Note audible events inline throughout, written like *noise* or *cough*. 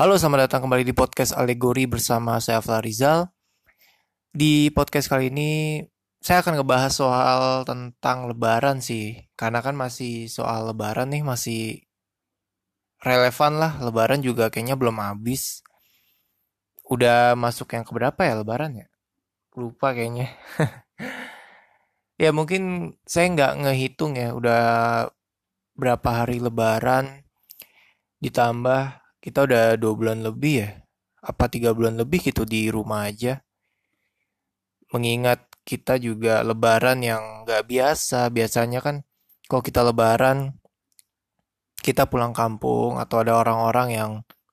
Halo, selamat datang kembali di podcast Alegori bersama saya Afla Rizal. Di podcast kali ini saya akan ngebahas soal tentang lebaran sih. Karena kan masih soal lebaran nih, masih relevan lah. Lebaran juga kayaknya belum habis. Udah masuk yang keberapa ya lebaran ya? Lupa kayaknya. *laughs* ya mungkin saya nggak ngehitung ya, udah berapa hari lebaran ditambah kita udah dua bulan lebih ya? Apa tiga bulan lebih gitu di rumah aja? Mengingat kita juga lebaran yang nggak biasa. Biasanya kan kalau kita lebaran kita pulang kampung atau ada orang-orang yang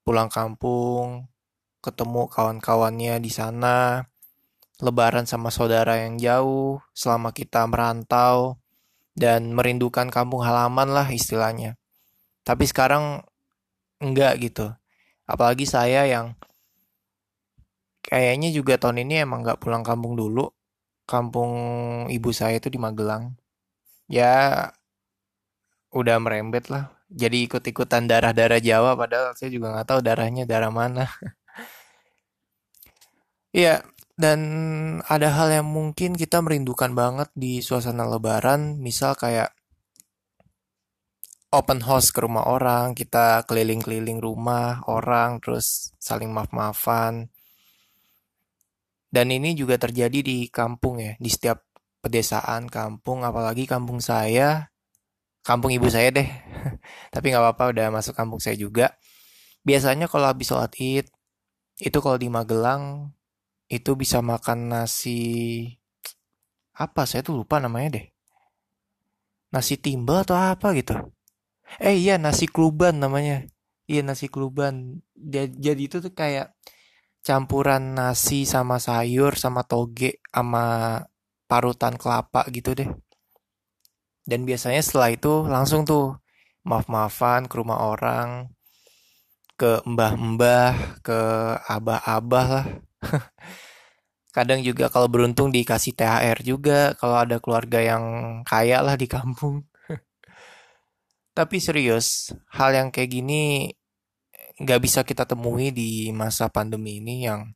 pulang kampung ketemu kawan-kawannya di sana lebaran sama saudara yang jauh selama kita merantau dan merindukan kampung halaman lah istilahnya. Tapi sekarang enggak gitu. Apalagi saya yang kayaknya juga tahun ini emang nggak pulang kampung dulu. Kampung ibu saya itu di Magelang. Ya udah merembet lah. Jadi ikut-ikutan darah-darah Jawa padahal saya juga nggak tahu darahnya darah mana. *laughs* Iya, dan ada hal yang mungkin kita merindukan banget di suasana lebaran, misal kayak open house ke rumah orang, kita keliling-keliling rumah orang, terus saling maaf-maafan. Dan ini juga terjadi di kampung ya, di setiap pedesaan kampung, apalagi kampung saya, kampung ibu saya deh. *laughs* Tapi nggak apa-apa, udah masuk kampung saya juga. Biasanya kalau habis sholat id, itu kalau di Magelang, itu bisa makan nasi, apa saya tuh lupa namanya deh. Nasi timbel atau apa gitu Eh iya nasi kluban namanya. Iya nasi kluban. Jadi itu tuh kayak campuran nasi sama sayur sama toge sama parutan kelapa gitu deh. Dan biasanya setelah itu langsung tuh maaf-maafan ke rumah orang, ke mbah-mbah, ke abah-abah lah. *laughs* Kadang juga kalau beruntung dikasih THR juga kalau ada keluarga yang kaya lah di kampung. Tapi serius, hal yang kayak gini nggak bisa kita temui di masa pandemi ini yang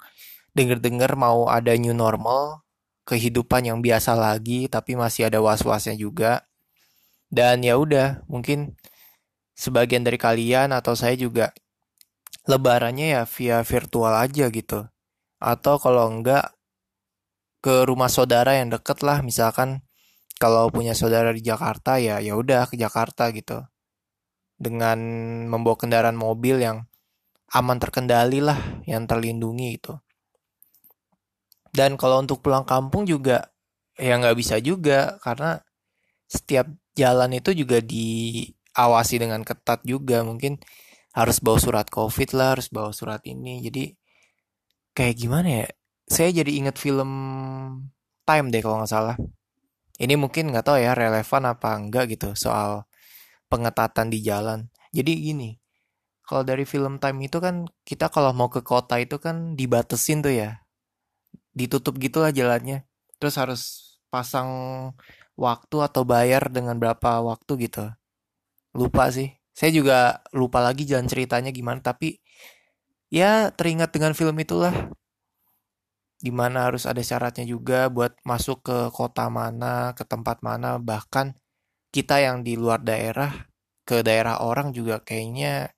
denger-dengar mau ada new normal, kehidupan yang biasa lagi, tapi masih ada was-wasnya juga. Dan ya udah, mungkin sebagian dari kalian atau saya juga lebarannya ya via virtual aja gitu. Atau kalau enggak ke rumah saudara yang deket lah, misalkan kalau punya saudara di Jakarta ya ya udah ke Jakarta gitu dengan membawa kendaraan mobil yang aman terkendali lah, yang terlindungi itu. Dan kalau untuk pulang kampung juga ya nggak bisa juga karena setiap jalan itu juga diawasi dengan ketat juga. Mungkin harus bawa surat covid lah harus bawa surat ini. Jadi kayak gimana ya? Saya jadi inget film Time deh kalau nggak salah. Ini mungkin nggak tahu ya relevan apa enggak gitu soal pengetatan di jalan. Jadi gini, kalau dari film time itu kan kita kalau mau ke kota itu kan dibatesin tuh ya. Ditutup gitulah jalannya. Terus harus pasang waktu atau bayar dengan berapa waktu gitu. Lupa sih. Saya juga lupa lagi jalan ceritanya gimana tapi ya teringat dengan film itulah. Di mana harus ada syaratnya juga buat masuk ke kota mana, ke tempat mana, bahkan kita yang di luar daerah ke daerah orang juga kayaknya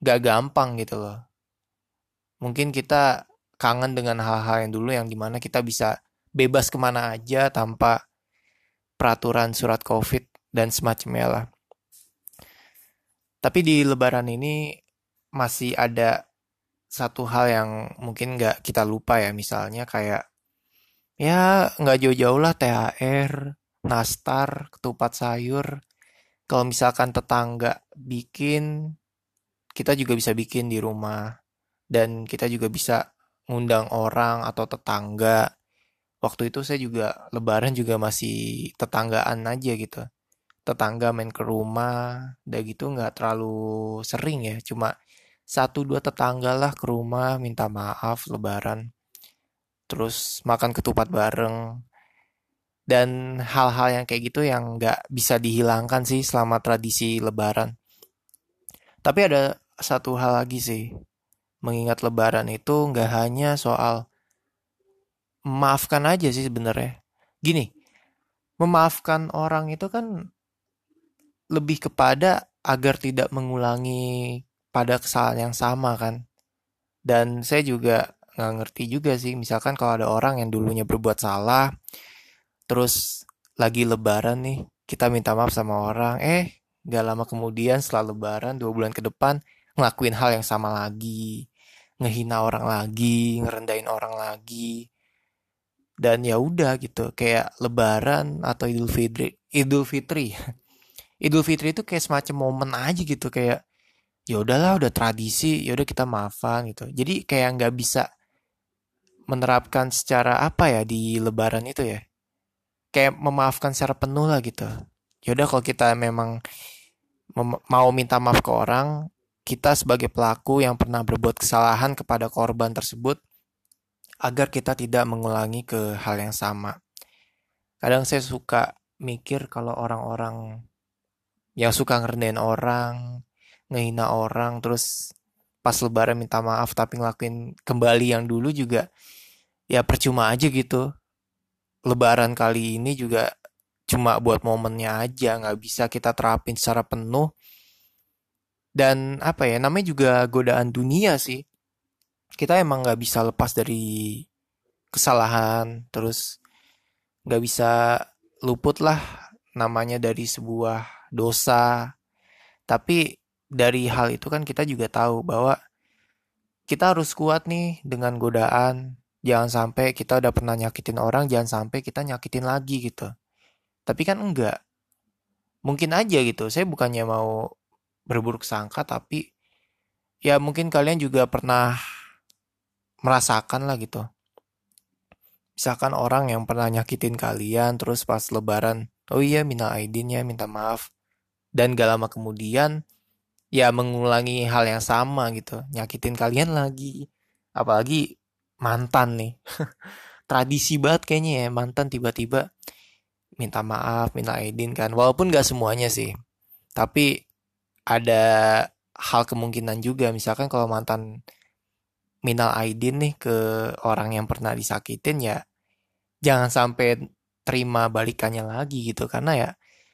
gak gampang gitu loh. Mungkin kita kangen dengan hal-hal yang dulu yang di mana kita bisa bebas ke mana aja tanpa peraturan surat covid dan semacamnya lah. Tapi di lebaran ini masih ada satu hal yang mungkin gak kita lupa ya misalnya kayak ya nggak jauh-jauh lah THR nastar, ketupat sayur. Kalau misalkan tetangga bikin, kita juga bisa bikin di rumah. Dan kita juga bisa ngundang orang atau tetangga. Waktu itu saya juga lebaran juga masih tetanggaan aja gitu. Tetangga main ke rumah, udah gitu nggak terlalu sering ya. Cuma satu dua tetangga lah ke rumah minta maaf lebaran. Terus makan ketupat bareng dan hal-hal yang kayak gitu yang nggak bisa dihilangkan sih selama tradisi lebaran. Tapi ada satu hal lagi sih, mengingat lebaran itu nggak hanya soal memaafkan aja sih sebenarnya. Gini, memaafkan orang itu kan lebih kepada agar tidak mengulangi pada kesalahan yang sama kan. Dan saya juga nggak ngerti juga sih, misalkan kalau ada orang yang dulunya berbuat salah, terus lagi lebaran nih, kita minta maaf sama orang, eh nggak lama kemudian setelah lebaran, dua bulan ke depan, ngelakuin hal yang sama lagi, ngehina orang lagi, ngerendahin orang lagi. Dan ya udah gitu, kayak lebaran atau Idul Fitri, Idul Fitri. *laughs* Idul Fitri itu kayak semacam momen aja gitu kayak ya udahlah udah tradisi, ya udah kita maafan gitu. Jadi kayak nggak bisa menerapkan secara apa ya di lebaran itu ya. Kayak memaafkan secara penuh lah gitu. Ya udah kalau kita memang mau minta maaf ke orang, kita sebagai pelaku yang pernah berbuat kesalahan kepada korban tersebut agar kita tidak mengulangi ke hal yang sama. Kadang saya suka mikir kalau orang-orang yang suka ngerendahin orang, ngehina orang, terus pas lebaran minta maaf tapi ngelakuin kembali yang dulu juga ya percuma aja gitu. Lebaran kali ini juga cuma buat momennya aja, nggak bisa kita terapin secara penuh dan apa ya, namanya juga godaan dunia sih. Kita emang nggak bisa lepas dari kesalahan, terus nggak bisa luput lah namanya dari sebuah dosa. Tapi dari hal itu kan kita juga tahu bahwa kita harus kuat nih dengan godaan. Jangan sampai kita udah pernah nyakitin orang, jangan sampai kita nyakitin lagi gitu. Tapi kan enggak. Mungkin aja gitu. Saya bukannya mau berburuk sangka tapi ya mungkin kalian juga pernah merasakan lah gitu. Misalkan orang yang pernah nyakitin kalian terus pas lebaran, oh iya minta aidin ya, minta maaf. Dan gak lama kemudian ya mengulangi hal yang sama gitu, nyakitin kalian lagi. Apalagi mantan nih. *laughs* Tradisi banget kayaknya ya, mantan tiba-tiba minta maaf, minta aidin kan. Walaupun gak semuanya sih. Tapi ada hal kemungkinan juga misalkan kalau mantan minal aidin nih ke orang yang pernah disakitin ya jangan sampai terima balikannya lagi gitu karena ya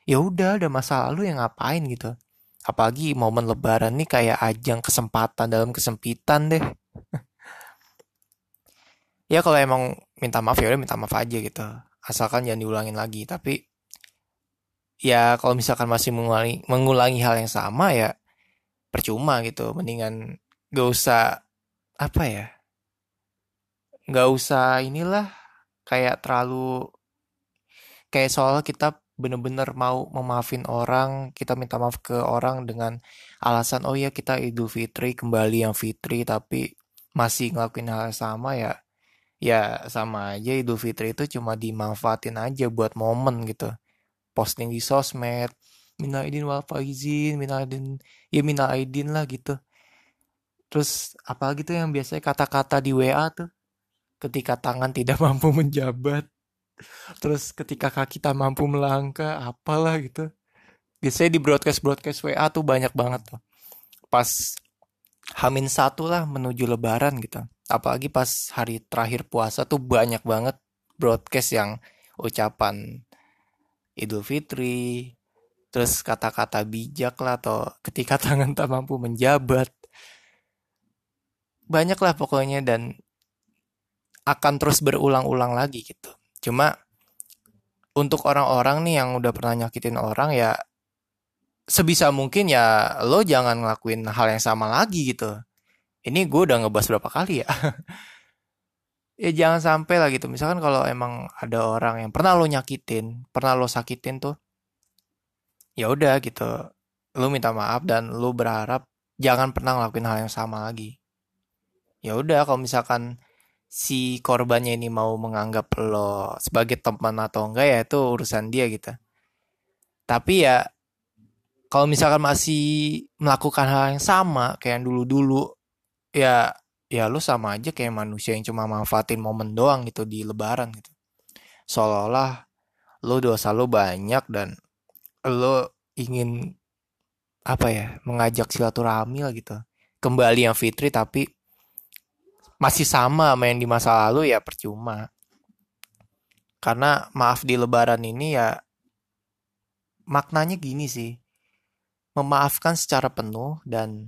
ya udah ada masa lalu yang ngapain gitu apalagi momen lebaran nih kayak ajang kesempatan dalam kesempitan deh *laughs* ya kalau emang minta maaf ya udah minta maaf aja gitu. Asalkan jangan diulangin lagi. Tapi ya kalau misalkan masih mengulangi mengulangi hal yang sama ya percuma gitu. Mendingan gak usah apa ya gak usah inilah kayak terlalu kayak soal kita bener-bener mau memaafin orang kita minta maaf ke orang dengan alasan oh ya kita Idul Fitri kembali yang Fitri tapi masih ngelakuin hal yang sama ya ya sama aja Idul Fitri itu cuma dimanfaatin aja buat momen gitu. Posting di sosmed minal aidin wal faizin minal aidin ya minal aidin lah gitu. Terus apalagi tuh yang biasanya kata-kata di WA tuh? Ketika tangan *laughs* tidak mampu menjabat terus ketika kaki tak mampu melangkah apalah gitu. Biasanya di broadcast broadcast WA tuh banyak banget tuh. Pas Hamin satu lah menuju lebaran gitu apalagi pas hari terakhir puasa tuh banyak banget broadcast yang ucapan Idul Fitri, terus kata-kata bijak lah atau ketika *laughs* tangan tak mampu menjabat. Banyak lah pokoknya dan akan terus berulang-ulang lagi gitu. Cuma untuk orang-orang nih yang udah pernah nyakitin orang ya sebisa mungkin ya lo jangan ngelakuin hal yang sama lagi gitu. Ini gue udah ngebahas berapa kali ya. *laughs* ya jangan sampai lah gitu. Misalkan kalau emang ada orang yang pernah lo nyakitin pernah lo sakitin tuh ya udah gitu. Lo minta maaf dan lo berharap jangan pernah ngelakuin hal yang sama lagi. Ya udah kalau misalkan si korbannya ini mau menganggap lo sebagai teman atau enggak ya itu urusan dia gitu. Tapi ya kalau misalkan masih melakukan hal yang sama kayak yang dulu-dulu ya ya lu sama aja kayak manusia yang cuma manfaatin momen doang gitu di lebaran gitu. Seolah-olah lu dosa lu banyak dan lu ingin apa ya mengajak silaturahmi lah gitu kembali yang fitri tapi masih sama sama yang di masa lalu ya percuma. Karena maaf di lebaran ini ya maknanya gini sih. Memaafkan secara penuh dan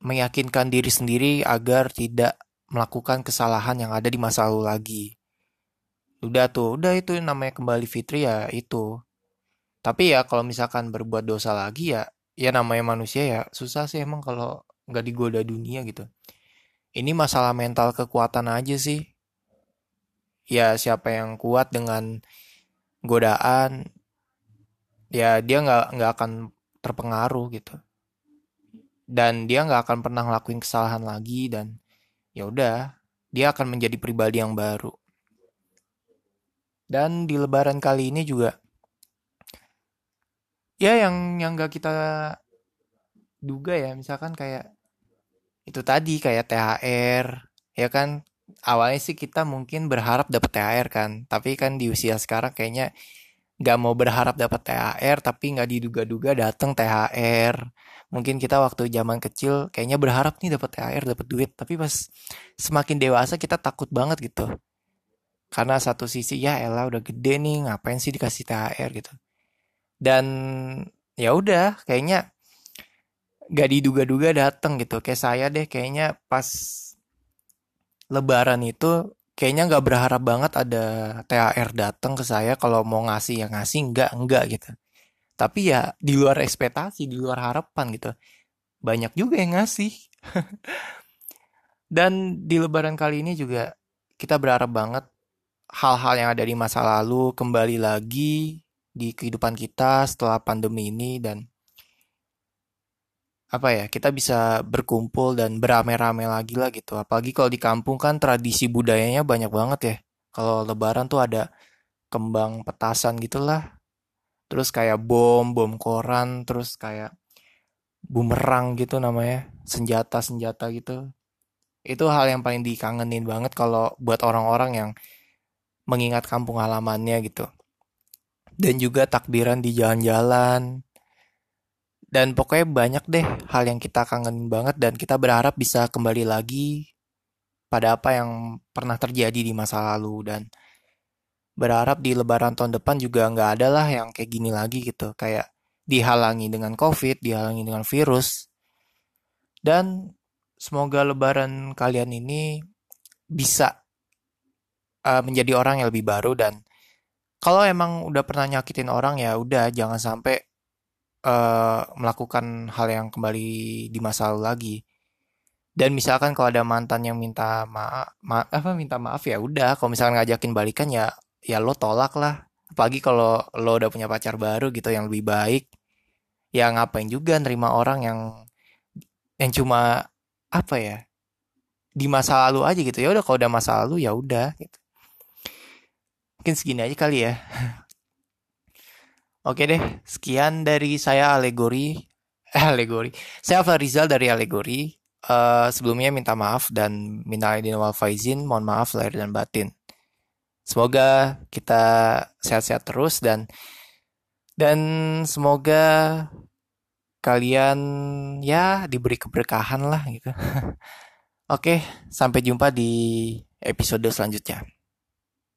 meyakinkan diri sendiri agar tidak melakukan kesalahan yang ada di masa lalu lagi. Udah tuh, udah itu namanya kembali fitri ya itu. Tapi ya kalau misalkan berbuat dosa lagi ya, ya namanya manusia ya susah sih emang kalau nggak digoda dunia gitu. Ini masalah mental kekuatan aja sih. Ya siapa yang kuat dengan godaan, ya dia nggak nggak akan terpengaruh gitu. Dan dia nggak akan pernah ngelakuin kesalahan lagi dan ya udah dia akan menjadi pribadi yang baru. Dan di lebaran kali ini juga ya yang yang gak kita duga ya misalkan kayak itu tadi kayak THR ya kan awalnya sih kita mungkin berharap dapat THR kan tapi kan di usia sekarang kayaknya nggak mau berharap dapat THR tapi nggak diduga-duga datang THR mungkin kita waktu zaman kecil kayaknya berharap nih dapat THR dapat duit. Tapi pas semakin dewasa kita takut banget gitu. Karena satu sisi ya Ella udah gede nih ngapain sih dikasih THR gitu. Dan ya udah kayaknya gak diduga-duga dateng gitu. Kayak saya deh kayaknya pas lebaran itu kayaknya nggak berharap banget ada THR datang ke saya. Kalau mau ngasih ya ngasih enggak enggak gitu tapi ya di luar ekspektasi di luar harapan gitu. Banyak juga yang ngasih. Dan di lebaran kali ini juga kita berharap banget hal-hal yang ada di masa lalu kembali lagi di kehidupan kita setelah pandemi ini dan apa ya kita bisa berkumpul dan beramai-ramai lagi lah gitu. Apalagi kalau di kampung kan tradisi budayanya banyak banget ya. Kalau lebaran tuh ada kembang petasan gitulah terus kayak bom bom koran terus kayak bumerang gitu namanya senjata senjata gitu itu hal yang paling dikangenin banget kalau buat orang-orang yang mengingat kampung halamannya gitu dan juga takbiran di jalan-jalan. Dan pokoknya banyak deh hal yang kita kangen banget dan kita berharap bisa kembali lagi pada apa yang pernah terjadi di masa lalu dan berharap di lebaran tahun depan juga nggak ada lah yang kayak gini lagi gitu kayak dihalangi dengan covid dihalangi dengan virus dan semoga lebaran kalian ini bisa uh, menjadi orang yang lebih baru dan kalau emang udah pernah nyakitin orang ya udah jangan sampai uh, melakukan hal yang kembali di masa lalu lagi. Dan misalkan kalau ada mantan yang minta maaf, ma apa minta maaf ya udah. Kalau misalkan ngajakin balikan ya ya lo tolak lah. Apalagi kalau lo udah punya pacar baru gitu yang lebih baik. Ya ngapain juga nerima orang yang yang cuma apa ya di masa lalu aja gitu ya udah kalau udah masa lalu ya udah gitu mungkin segini aja kali ya. *laughs* Oke deh, sekian dari saya alegori. Eh, alegori. Saya Farizal dari alegori. Uh, sebelumnya minta maaf dan minta aidin wal faizin, mohon maaf lahir dan batin. Semoga kita sehat-sehat terus dan dan semoga kalian ya diberi keberkahan lah gitu. *laughs* Oke, sampai jumpa di episode selanjutnya.